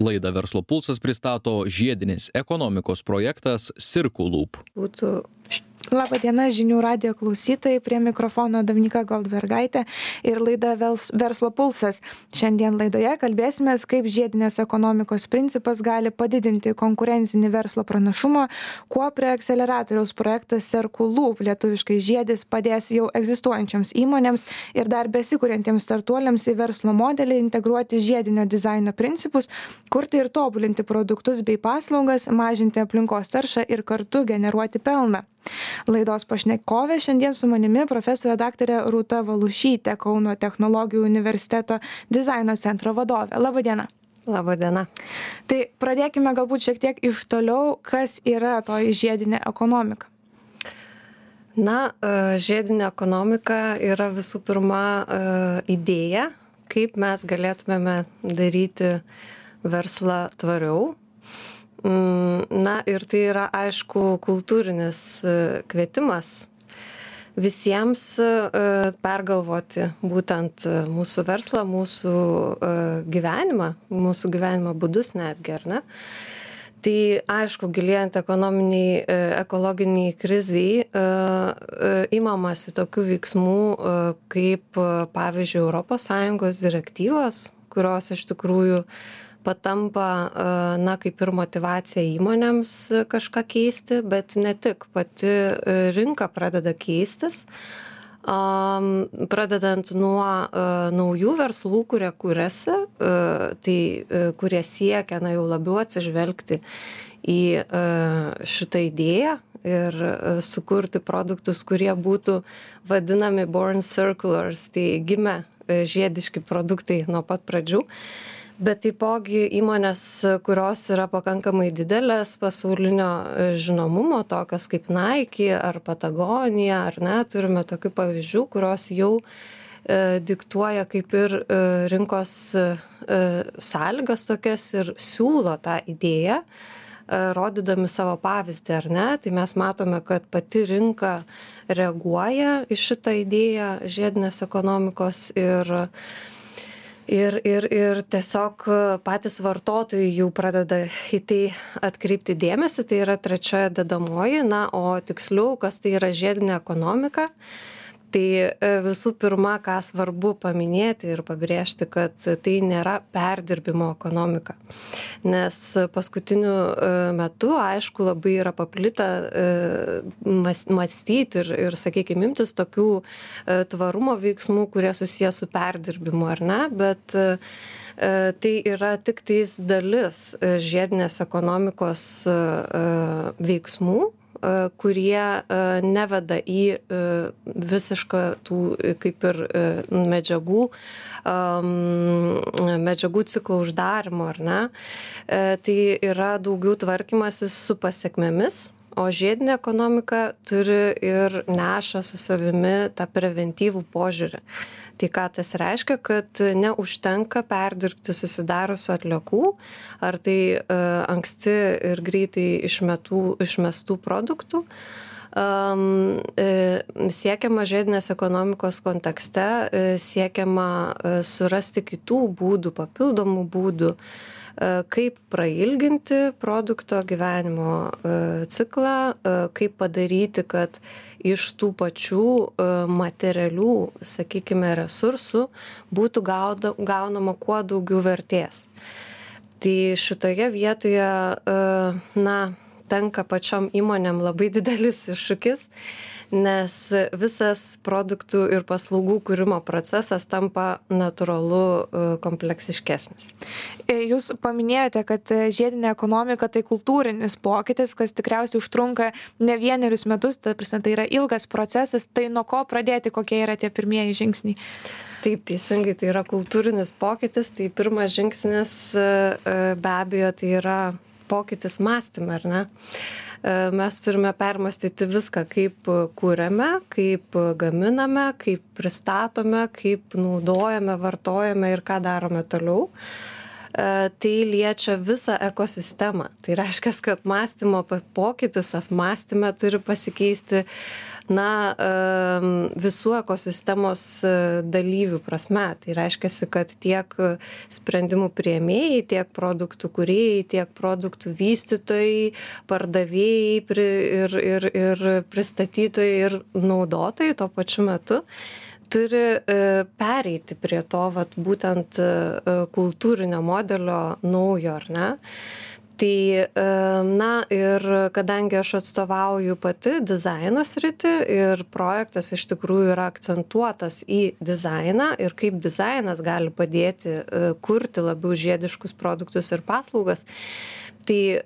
Laidą Verslo pulsas pristato žiedinės ekonomikos projektas Circulūp. Būtų Labą dieną žinių radio klausytojai, prie mikrofono Dominika Goldbergaitė ir laida Verslo pulsas. Šiandien laidoje kalbėsime, kaip žiedinės ekonomikos principas gali padidinti konkurencinį verslo pranašumą, kuo prie akceleratoriaus projektas Circulūp lietuviškai žiedis padės jau egzistuojančioms įmonėms ir dar besikūrentiems startuoliams į verslo modelį integruoti žiedinio dizaino principus, kurti ir tobulinti produktus bei paslaugas, mažinti aplinkos taršą ir kartu generuoti pelną. Laidos pašnekovė šiandien su manimi profesorė daktarė Rūta Valušytė, Kauno technologijų universiteto dizaino centro vadovė. Labadiena. Labadiena. Tai pradėkime galbūt šiek tiek iš toliau, kas yra toji žiedinė ekonomika. Na, e, žiedinė ekonomika yra visų pirma e, idėja, kaip mes galėtumėme daryti verslą tvariau, na ir tai yra aišku kultūrinis e, kvietimas visiems e, pergalvoti būtent mūsų verslą, mūsų e, gyvenimą, mūsų gyvenimo būdus netgi, ar ne? Tai aišku, gilėjant ekonominiai, ekologiniai kriziai, įmamasi tokių veiksmų kaip, pavyzdžiui, ES direktyvos, kurios iš tikrųjų patampa na kaip ir motyvacija įmonėms kažką keisti bet ne tik. Pati e, rinka pradeda keistis pradedant nuo naujų verslų kurie kuriasi e, tai e, kurie siekia na jau labiau atsižvelgti į šitą idėją ir sukurti produktus kurie būtų vadinami born circulars tai gimę žiediški produktai nuo pat pradžių bet taipogi įmonės kurios yra pakankamai didelės pasaulinio e, žinomumo tokios kaip nike ar patagonija ar ne turime tokių pavyzdžių kurios jau e, diktuoja kaip ir e, rinkos sąlygas tokias ir siūlo tą idėją rodydami savo pavyzdį ar ne. Tai mes matome kad pati rinka reaguoja į šitą idėją žiedinės ekonomikos ir ir ir ir tiesiog patys vartotojai jau pradeda į tai atkreipti dėmesį tai yra trečia dedamoji na o tiksliau kas tai yra žiedinė ekonomika tai e, visų pirma ką svarbu paminėti ir pabrėžti kad tai nėra perdirbimo ekonomika. Nes paskutiniu e, metu aišku labai yra paplitę e, mas mąstyt ir ir sakykim imtis tokių tvarumo veiksmų kurie susiję su perdirbimu ar ne? Bet tai yra tiktais dalis žiedinės ekonomikos veiksmų kurie e, neveda į e, visišką tų kaip ir medžiagų, medžiagų ciklo uždarimo, ar ne? Tai yra daugiau tvarkymasis su pasiekmėmis o žiedinė ekonomika turi ir neša su savimi tą preventyvų požiūrį. Tai ką tas reiškia kad neužtenka perdirbti susidariusių atliekų ar tai e, anksti ir greitai išmetų išmestų produktų. Um, e, siekiama žiedinės ekonomikos kontekste, e, siekiama surasti kitų būdų, papildomų būdų, kaip prailginti produkto gyvenimo ciklą, kaip padaryti, kad iš tų pačių e, materialių, sakykime, resursų būtų gaunama kuo daugiau vertės. Tai šitoje vietoje, e, na, tenka pačiom įmonėm labai didelis iššūkis nes visas produktų ir paslaugų kūrimo procesas tampa natūralu e, kompleksiškesnis. E, jūs paminėjote, kad žiedinė ekonomika tai kultūrinis pokytis, kas tikriausiai užtrunka ne vienerius metus, tai, tai yra ilgas procesas, tai nuo ko pradėti, kokie yra tie pirmieji žingsniai? Taip, teisingai, tai yra kultūrinis pokytis, tai pirmas žingsnis e, be abejo tai yra pokytis mąstymą, ar ne? E, mes turime permastyti viską, kaip kūrėme, kaip gaminame, kaip pristatome, kaip naudojame, vartojame ir ką darome toliau. Tai liečia visą ekosistemą. Tai reiškia, kad mąstymo pokytis, tas mąstymė turi pasikeisti na, visų ekosistemos e, dalyvių prasme. Tai reiškia, kad tiek sprendimų prieimėjai, tiek produktų kuriejai, tiek produktų vystytojai, pardavėjai ir, ir, ir pristatytojai ir naudotojai tuo pačiu metu turi e, pereiti prie to vat, būtent e, kultūrinio modelio naujo, ar ne? tai na ir kadangi aš atstovauju pati dizaino sritį ir projektas iš tikrųjų yra akcentuotas į dizainą ir kaip dizainas gali padėti e, kurti labiau žiediškus produktus ir paslaugas tai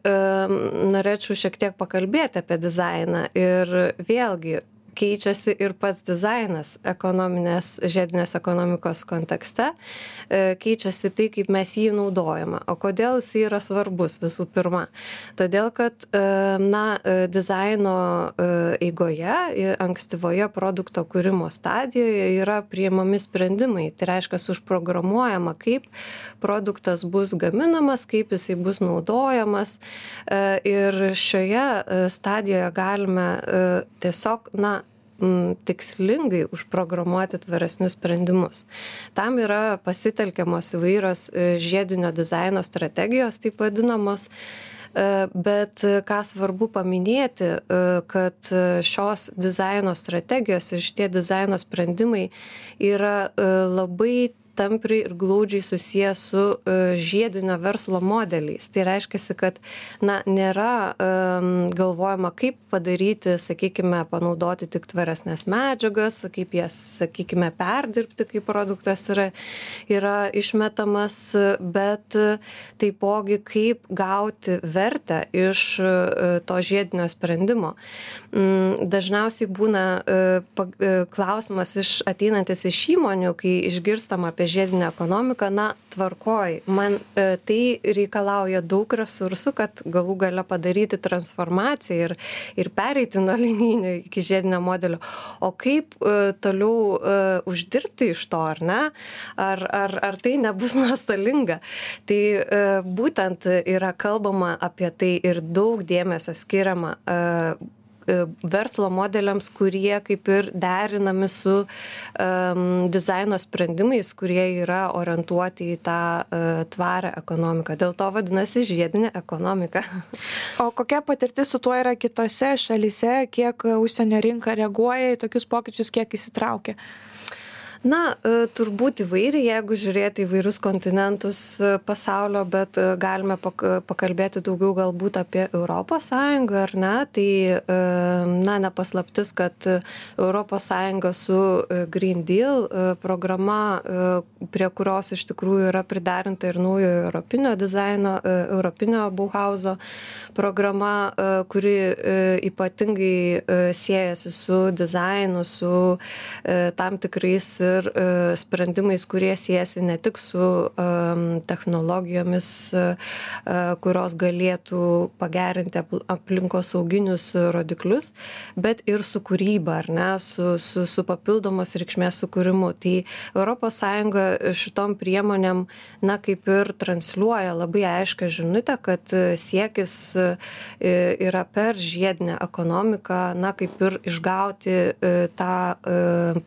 norėčiau šiek tiek pakalbėti apie dizainą ir vėlgi keičiasi ir pats dizainas ekonominės žiedinės ekonomikos kontekste, e, keičiasi tai, kaip mes jį naudojame. O kodėl jis yra svarbus visų pirma? Todėl, kad e, na, e, dizaino eigoje, ankstyvoje produkto kūrimo stadijoje yra priimami sprendimai. Tai reiškia, užprogramuojama, kaip produktas bus gaminamas, kaip jisai bus naudojamas. Ir šioje stadijoje galime tiesiog, na, m, tikslingai užprogramuoti tvaresnius sprendimus. Tam yra pasitelkiamos įvairios e, žiedinio dizaino strategijos, taip vadinamos. E, bet ką svarbu paminėti, e, kad šios dizaino strategijos ir šitie dizaino sprendimai yra labai tampriai ir glaudžiai susiję su e, žiedinio verslo modeliais. Tai reiškia, kad na, nėra um, galvojama, kaip padaryti, sakykime, panaudoti tik tvaresnės medžiagas, kaip jas, sakykime, perdirbti, kai produktas yra, yra išmetamas, bet taipogi kaip gauti vertę iš uh, to žiedinio sprendimo. Um, dažniausiai būna uh, klausimas iš ateinantis iš įmonių, kai išgirstam apie žiedinę ekonomiką na tvarkoj. Man e, tai reikalauja daug resursų kad galų gale padaryti transformaciją ir ir pereiti nuo linijinio iki žiedinio modelio. O kaip e, toliau e, uždirbti iš to ar ne? Ar ar ar tai nebus nuostolinga? Tai būtent yra kalbama apie tai ir daug dėmesio skiriama verslo modeliams, kurie kaip ir derinami su um, dizaino sprendimais, kurie yra orientuoti į tą uh, tvarę ekonomiką. Dėl to vadinasi žiedinė ekonomika. O kokia patirtis su tuo yra kitose šalise, kiek užsienio rinka reaguoja į tokius pokyčius, kiek įsitraukia? Na e, turbūt įvairiai jeigu žiūrėti įvairius kontinentus e, pasaulio bet e, galime pakalbėti daugiau galbūt apie sąjungą ar ne? Tai na ne paslaptis kad sąjunga su green deal programa prie kurios iš tikrųjų yra priderinta ir naujojo europinio dizaino europinio bauhauzo programa kuri ypatingai siejasi su dizainu su tam tikrais ir e, sprendimais, kurie siejasi ne tik su technologijomis, e, kurios galėtų pagerinti aplinkosauginius rodiklius, bet ir su kūryba, ar ne, su, su, su papildomos reikšmės sukūrimu. Tai ES šitom priemonėm, na, kaip ir transliuoja labai aiškę žinutę, kad siekis e, yra per žiedinę ekonomiką, na, kaip ir išgauti tą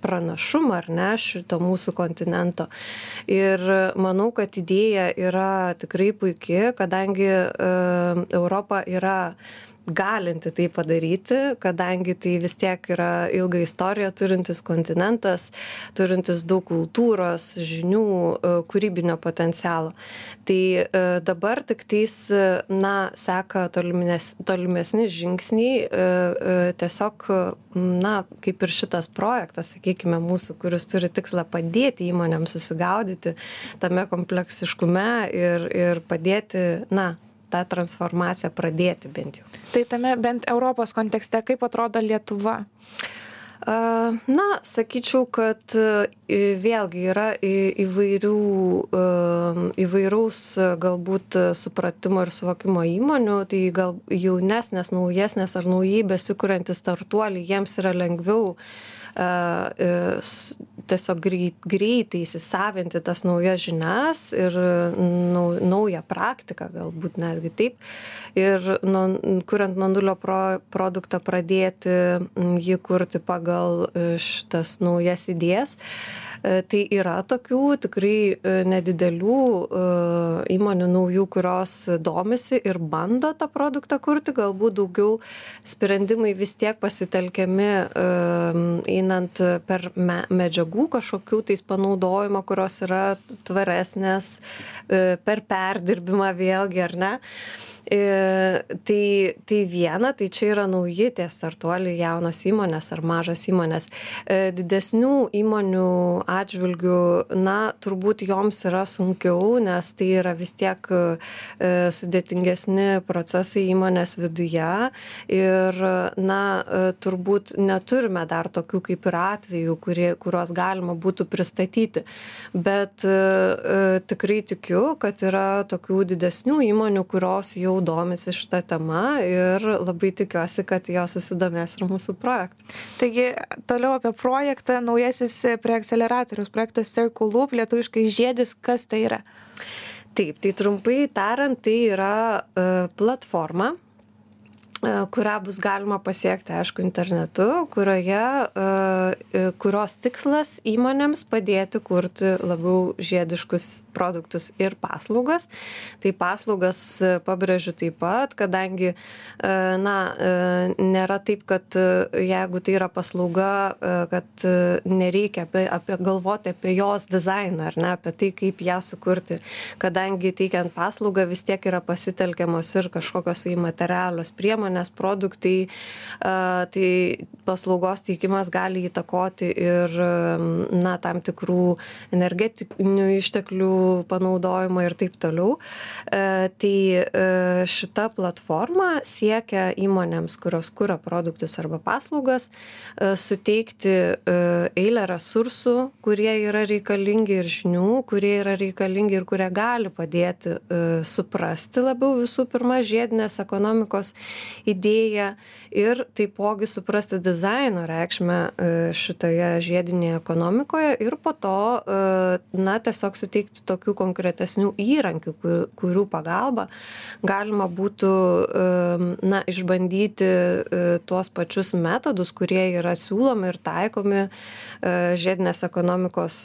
pranašumą, ar ne, šito mūsų kontinento. Ir manau, kad idėja yra tikrai puikia, kadangi e, Europa yra galinti tai padaryti, kadangi tai vis tiek yra ilga istorija turintis kontinentas, turintis daug kultūros, žinių, e, kūrybinio potencialo. Tai e, dabar tik tais, na, seka tolimesni, tolimesni žingsniai, e, tiesiog, na, kaip ir šitas projektas, sakykime, mūsų, kuris turi tikslą padėti įmonėms susigaudyti tame kompleksiškume ir, ir padėti, na, tą transformaciją pradėti bent jau. Tai tame bent Europos kontekste, kaip atrodo Lietuva? Na, sakyčiau, kad vėlgi yra įvairių, įvairaus galbūt supratimo ir suvokimo įmonių, tai gal jaunesnės, naujesnės ar naujai besikūrantys startuoliai, jiems yra lengviau tiesiog greit, greitai įsisavinti tas naujas žinias ir nau, naują praktiką, galbūt netgi taip. Ir nu, kuriant nuo nulio pro, produktą pradėti jį kurti pagal šitas naujas idėjas. E, tai yra tokių tikrai e, nedidelių e, įmonių naujų, kurios domisi ir bando tą produktą kurti, galbūt daugiau sprendimai vis tiek pasitelkiami einant per medžiagų kažkokių tais panaudojimo, kurios yra tvaresnės, per perdirbimą vėlgi, ar ne. E, tai, tai viena, tai čia yra nauji tie startuoliai, jaunos įmonės ar mažos įmonės. E, didesnių įmonių atžvilgių, na, turbūt joms yra sunkiau, nes tai yra vis tiek e, sudėtingesni procesai įmonės viduje ir, na, turbūt neturime dar tokių kaip ir atvejų, kurie, kuriuos galima būtų pristatyti. Bet tikrai tikiu, kad yra tokių didesnių įmonių, kurios jau domisi šita tema ir labai tikiuosi, kad jo susidomės ir mūsų projektu. Taigi, toliau apie projektą, naujasis prie akceleratorius projektas Circle Loop, lietuviškai žiedis, kas tai yra? Taip, tai trumpai tariant, tai yra uh, platforma, E, kurią bus galima pasiekti, aišku, internetu, kurioje, e, kurios tikslas įmonėms padėti kurti labiau žiediškus produktus ir paslaugas. Tai paslaugas e, pabrėžiu taip pat, kadangi, na, nėra taip, kad jeigu tai yra paslauga, kad nereikia apie, apie galvoti apie jos dizainą, ar ne, apie tai, kaip ją sukurti, kadangi teikiant paslaugą vis tiek yra pasitelkiamos ir kažkokios įmaterialios priemonės, įmonės produktai, tai paslaugos teikimas gali įtakoti ir na, tam tikrų energetinių išteklių panaudojimą ir taip toliau. Tai šita platforma siekia įmonėms, kurios kuria produktus arba paslaugas, suteikti eilę resursų, kurie yra reikalingi ir žinių, kurie yra reikalingi ir kurie gali padėti suprasti labiau visų pirma žiedinės ekonomikos idėją ir taipogi suprasti dizaino reikšmę e, šitoje žiedinėje ekonomikoje ir po to, e, na, tiesiog suteikti tokių konkretesnių įrankių, kurių pagalba galima būtų, e, na, išbandyti tuos pačius metodus, kurie yra siūlomi ir taikomi žiedinės ekonomikos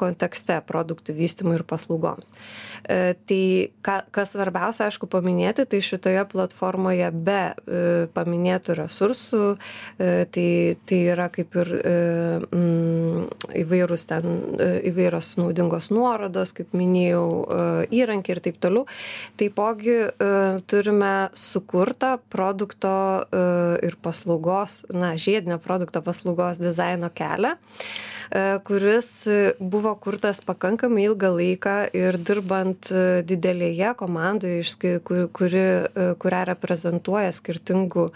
kontekste produktų vystymui ir paslaugoms. Tai ka, kas svarbiausia, aišku, paminėti, tai šitoje platformoje be e, paminėtų resursų, e, tai, tai yra kaip ir e, mm, įvairūs ten, įvairios naudingos nuorodos, kaip minėjau, įrankiai ir taip toliau. Taipogi turime sukurtą produkto ir paslaugos, na, žiedinio produkto paslaugos dizaino kelią kuris buvo kurtas pakankamai ilgą laiką ir dirbant didelėje komandoje, kuri, kuri, kurią reprezentuoja skirtingų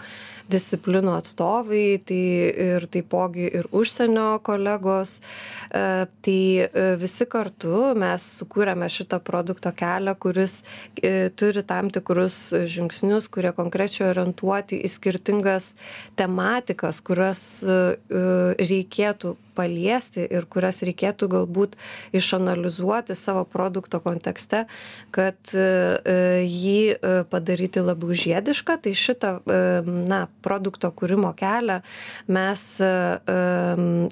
disciplinų atstovai, tai ir taipogi ir užsienio kolegos. E, tai e, visi kartu mes sukūrėme šitą produkto kelią, kuris e, turi tam tikrus žingsnius, kurie konkrečiai orientuoti į skirtingas tematikas, kurias reikėtų paliesti ir kurias reikėtų galbūt išanalizuoti savo produkto kontekste, kad jį padaryti labiau žiedišką. Tai šitą na, produkto kūrimo kelią mes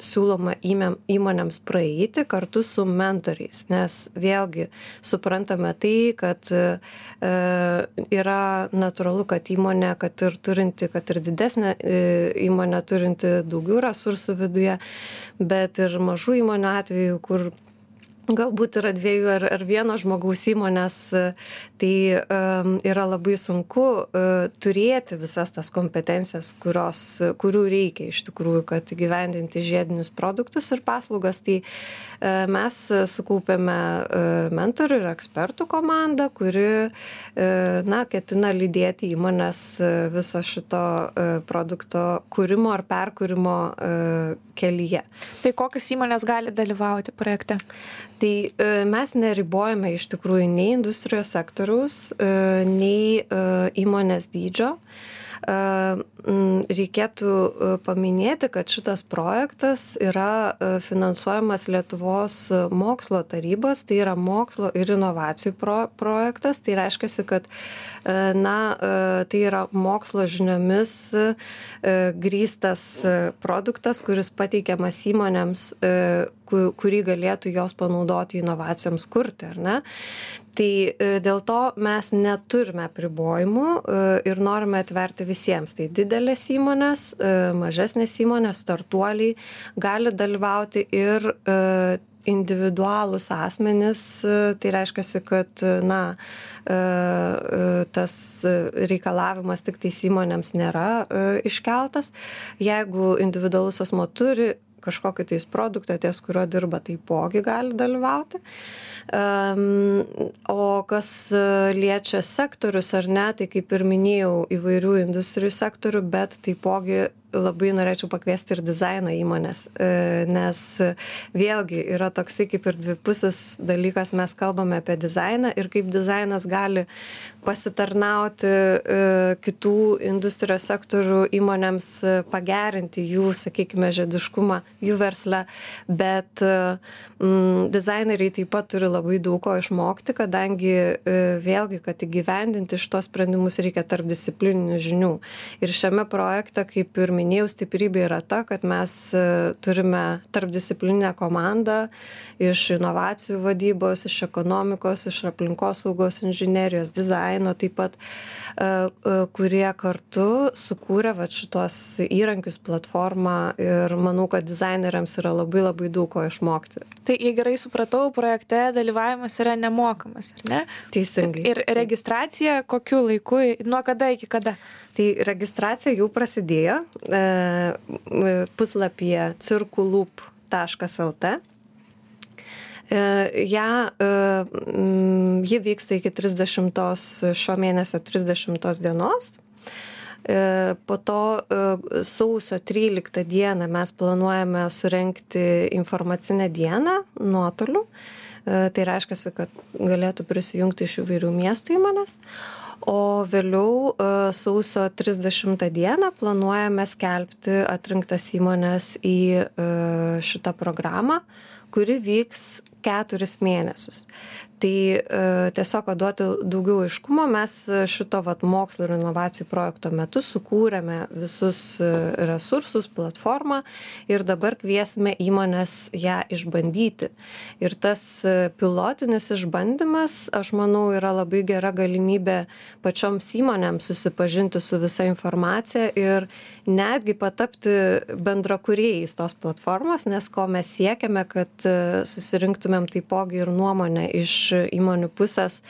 siūloma įmonėms praeiti kartu su mentoriais, nes vėlgi suprantame tai, kad yra natūralu, kad įmonė, kad ir turinti, kad ir didesnė įmonė turinti daugiau resursų viduje, bet ir mažų įmonių atveju, kur galbūt yra dviejų ar, ar vieno žmogaus įmonės, tai um, yra labai sunku uh, turėti visas tas kompetencijas, kurios, kurių reikia iš tikrųjų, kad gyvendinti žiedinius produktus ir paslaugas. Tai uh, mes sukaupėme uh, mentorių ir ekspertų komandą, kuri, uh, na, ketina lydėti įmonės uh, viso šito uh, produkto kūrimo ar perkūrimo uh, kelyje. Tai kokios įmonės gali dalyvauti projekte? Tai e, mes neribojame iš tikrųjų nei industrijos sektoriaus, e, nei e, įmonės dydžio. reikėtų paminėti, kad šitas projektas yra finansuojamas Lietuvos mokslo tarybos, tai yra mokslo ir inovacijų pro projektas. Tai reiškia, kad na, tai yra mokslo žiniomis grįstas produktas, kuris pateikiamas įmonėms, kurį galėtų jos panaudoti inovacijoms kurti, ar ne? Tai dėl to mes neturime pribojimų ir norime atverti visiems. Tai didelės įmonės, mažesnės įmonės, startuoliai gali dalyvauti ir individualūs asmenys, tai reiškia, kad, na, tas reikalavimas tik tais įmonėms nėra iškeltas. Jeigu individualus asmo turi kažkokį tais produktą, ties kurio dirba, taipogi gali dalyvauti. O kas liečia sektorius ar ne, tai kaip ir minėjau, įvairių industrijų sektorių, bet taipogi labai norėčiau pakviesti ir dizaino įmonės, e, nes vėlgi yra toksai kaip ir dvipusis dalykas, mes kalbame apie dizainą ir kaip dizainas gali pasitarnauti e, kitų industrijos sektorių įmonėms pagerinti jų, sakykime, žediškumą, jų verslą, bet mm, dizaineriai taip pat turi labai daug ko išmokti, kadangi vėlgi, kad įgyvendinti šitos sprendimus reikia tarp disciplininių žinių. Ir šiame projekte, kaip ir minėjau, minėjau stiprybė yra ta kad mes e, turime tarpdisciplininę komandą iš inovacijų vadybos iš ekonomikos iš aplinkosaugos inžinerijos dizaino taip pat e, e, kurie kartu sukūrė vat šituos įrankius platformą ir manau kad dizaineriams yra labai labai daug ko išmokti. Tai jei gerai supratau projekte dalyvavimas yra nemokamas ar ne? Teisingai. Ir registracija kokiu laiku nuo kada iki kada? Tai registracija jau prasidėjo puslapyje cirkulup.lt. E, ja, e, ji vyksta iki 30 šio mėnesio 30 dienos. Po to sausio 13 dieną mes planuojame surenkti informacinę dieną nuotoliu. Tai reiškia, kad galėtų prisijungti iš įvairių miestų įmonės o vėliau e, sausio trisdešimtą dieną planuojame skelbti atrinktas įmones į e, šitą programą kuri vyks keturis mėnesius. Tai e, tiesiog duoti daugiau aiškumo mes šito vat mokslo ir inovacijų projekto metu sukūrėme visus e, resursus platformą ir dabar kviesime įmones ją išbandyti. Ir tas e, pilotinis išbandymas aš manau yra labai gera galimybė pačioms įmonėms susipažinti su visa informacija ir netgi patapti bendrakūrėjais tos platformos nes ko mes siekiame kad susirinktumėm taipogi ir nuomonę iš įmonių pusės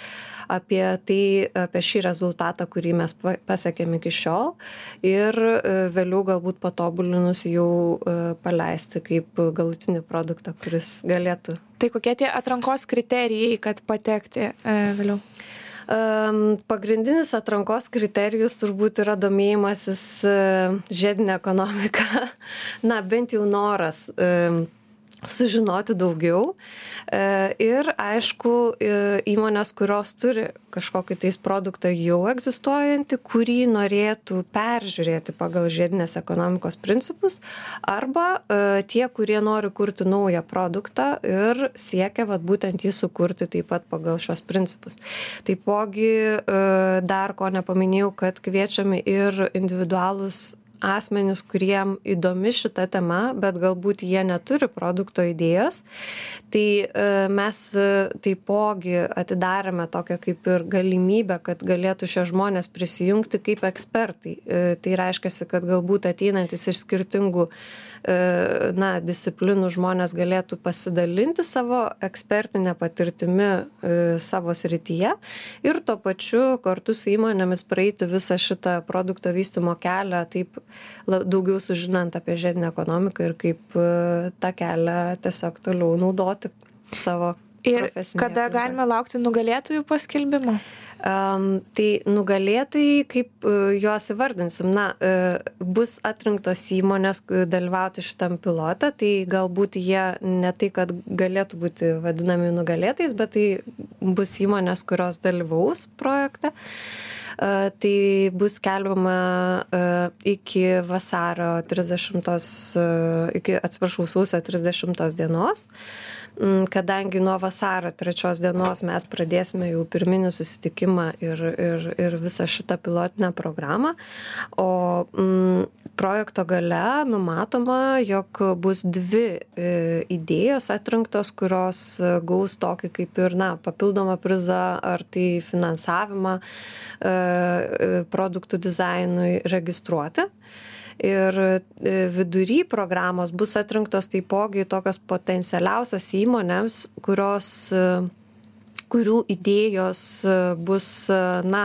apie tai, apie šį rezultatą, kurį mes pasiekėm iki šiol ir e, vėliau galbūt patobulinus jau e, paleisti kaip galutinį produktą, kuris galėtų. Tai kokie tie atrankos kriterijai, kad patekti e, vėliau? Pagrindinis atrankos kriterijus turbūt yra domėjimasis žiedinė ekonomika, na bent jau noras sužinoti daugiau. E, ir aišku, e, įmonės, kurios turi kažkokį tais produktą jau egzistuojantį, kurį norėtų peržiūrėti pagal žiedinės ekonomikos principus, arba e, tie, kurie nori kurti naują produktą ir siekia vat, būtent jį sukurti taip pat pagal šios principus. Taipogi dar ko nepaminėjau, kad kviečiami ir individualūs asmenis kuriem įdomi šita tema bet galbūt jie neturi produkto idėjos. Tai e, mes e, taipogi atidarėme tokią kaip ir galimybę kad galėtų šie žmonės prisijungti kaip ekspertai. E, tai reiškiasi kad galbūt ateinantys iš skirtingų na disciplinų žmonės galėtų pasidalinti savo ekspertine patirtimi savo srityje ir tuo pačiu kartu su įmonėmis praeiti visą šitą produkto vystymo kelią taip daugiau sužinant apie žiedinę ekonomiką ir kaip e, tą kelią tiesiog toliau naudoti savo. Ir kada aplinką. galime laukti nugalėtojų paskelbimo? Um, tai nugalėtojai, kaip uh, juos įvardinsim, na, uh, bus atrinktos įmonės dalyvauti šitam pilotą, tai galbūt jie ne tai, kad galėtų būti vadinami nugalėtojais, bet tai bus įmonės, kurios dalyvaus projekte. Uh, Tai bus skelbiama iki vasario 30, iki atsiprašau, sausio 30 dienos. Mm, kadangi nuo vasaro trečios dienos mes pradėsime jau pirminį susitikimą ir, ir, ir visą šitą pilotinę programą, o mm, projekto gale numatoma, jog bus dvi e, idėjos atrinktos, kurios gaus tokį kaip ir, na, papildomą prizą ar tai finansavimą e, e produktų dizainui registruoti. E, ir e, vidury programos bus atrinktos taipogi tokios potencialiausios įmonėms, kurios e, kurių idėjos e, bus, na,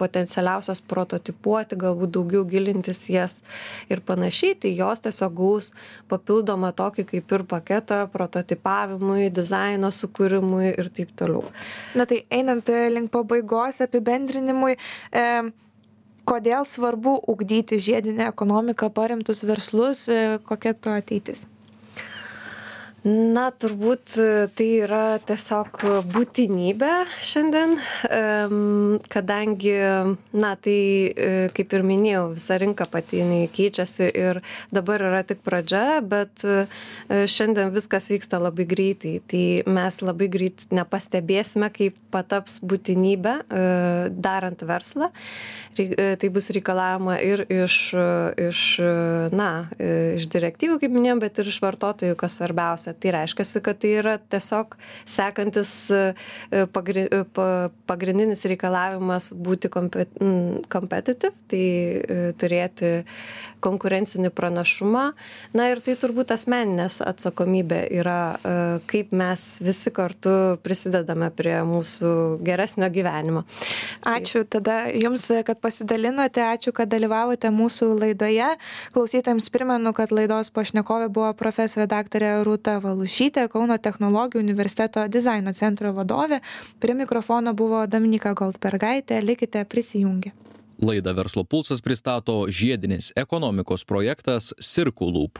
potencialiausios prototipuoti, galbūt daugiau gilintis jas ir panašiai, tai jos tiesiog gaus papildomą tokį kaip ir paketą prototipavimui, dizaino sukūrimui ir taip toliau. Na tai einant link pabaigos apibendrinimui, e, kodėl svarbu ugdyti žiedinę ekonomiką paremtus verslus, e, kokia to ateitis? Na, turbūt e, tai yra tiesiog būtinybė šiandien, kadangi, na, tai, e, kaip ir minėjau, visa rinka pati keičiasi ir dabar yra tik pradžia, bet šiandien viskas vyksta labai greitai. Tai mes labai greit nepastebėsime, kaip pataps būtinybė darant verslą E, tai bus reikalavima ir iš, iš, na, iš direktyvų, kaip minėjom, bet ir iš vartotojų, kas svarbiausia. Tai reiškia, kad tai yra tiesiog sekantis e, e, pagrindinis reikalavimas būti competitive, tai turėti konkurencinį pranašumą. Na ir tai turbūt asmeninės atsakomybė yra, kaip mes visi kartu prisidedame prie mūsų geresnio gyvenimo. Ačiū tada Jums, kad pasidalinote, ačiū, kad dalyvavote mūsų laidoje. Klausytojams primenu, kad laidos pašnekovė buvo profesorė daktarė Rūta Valušytė, Kauno technologijų universiteto dizaino centro vadovė. Prie mikrofono buvo Dominika Goldbergaitė, likite prisijungę. Laidą Verslo pulsas pristato žiedinis ekonomikos projektas Circulūp.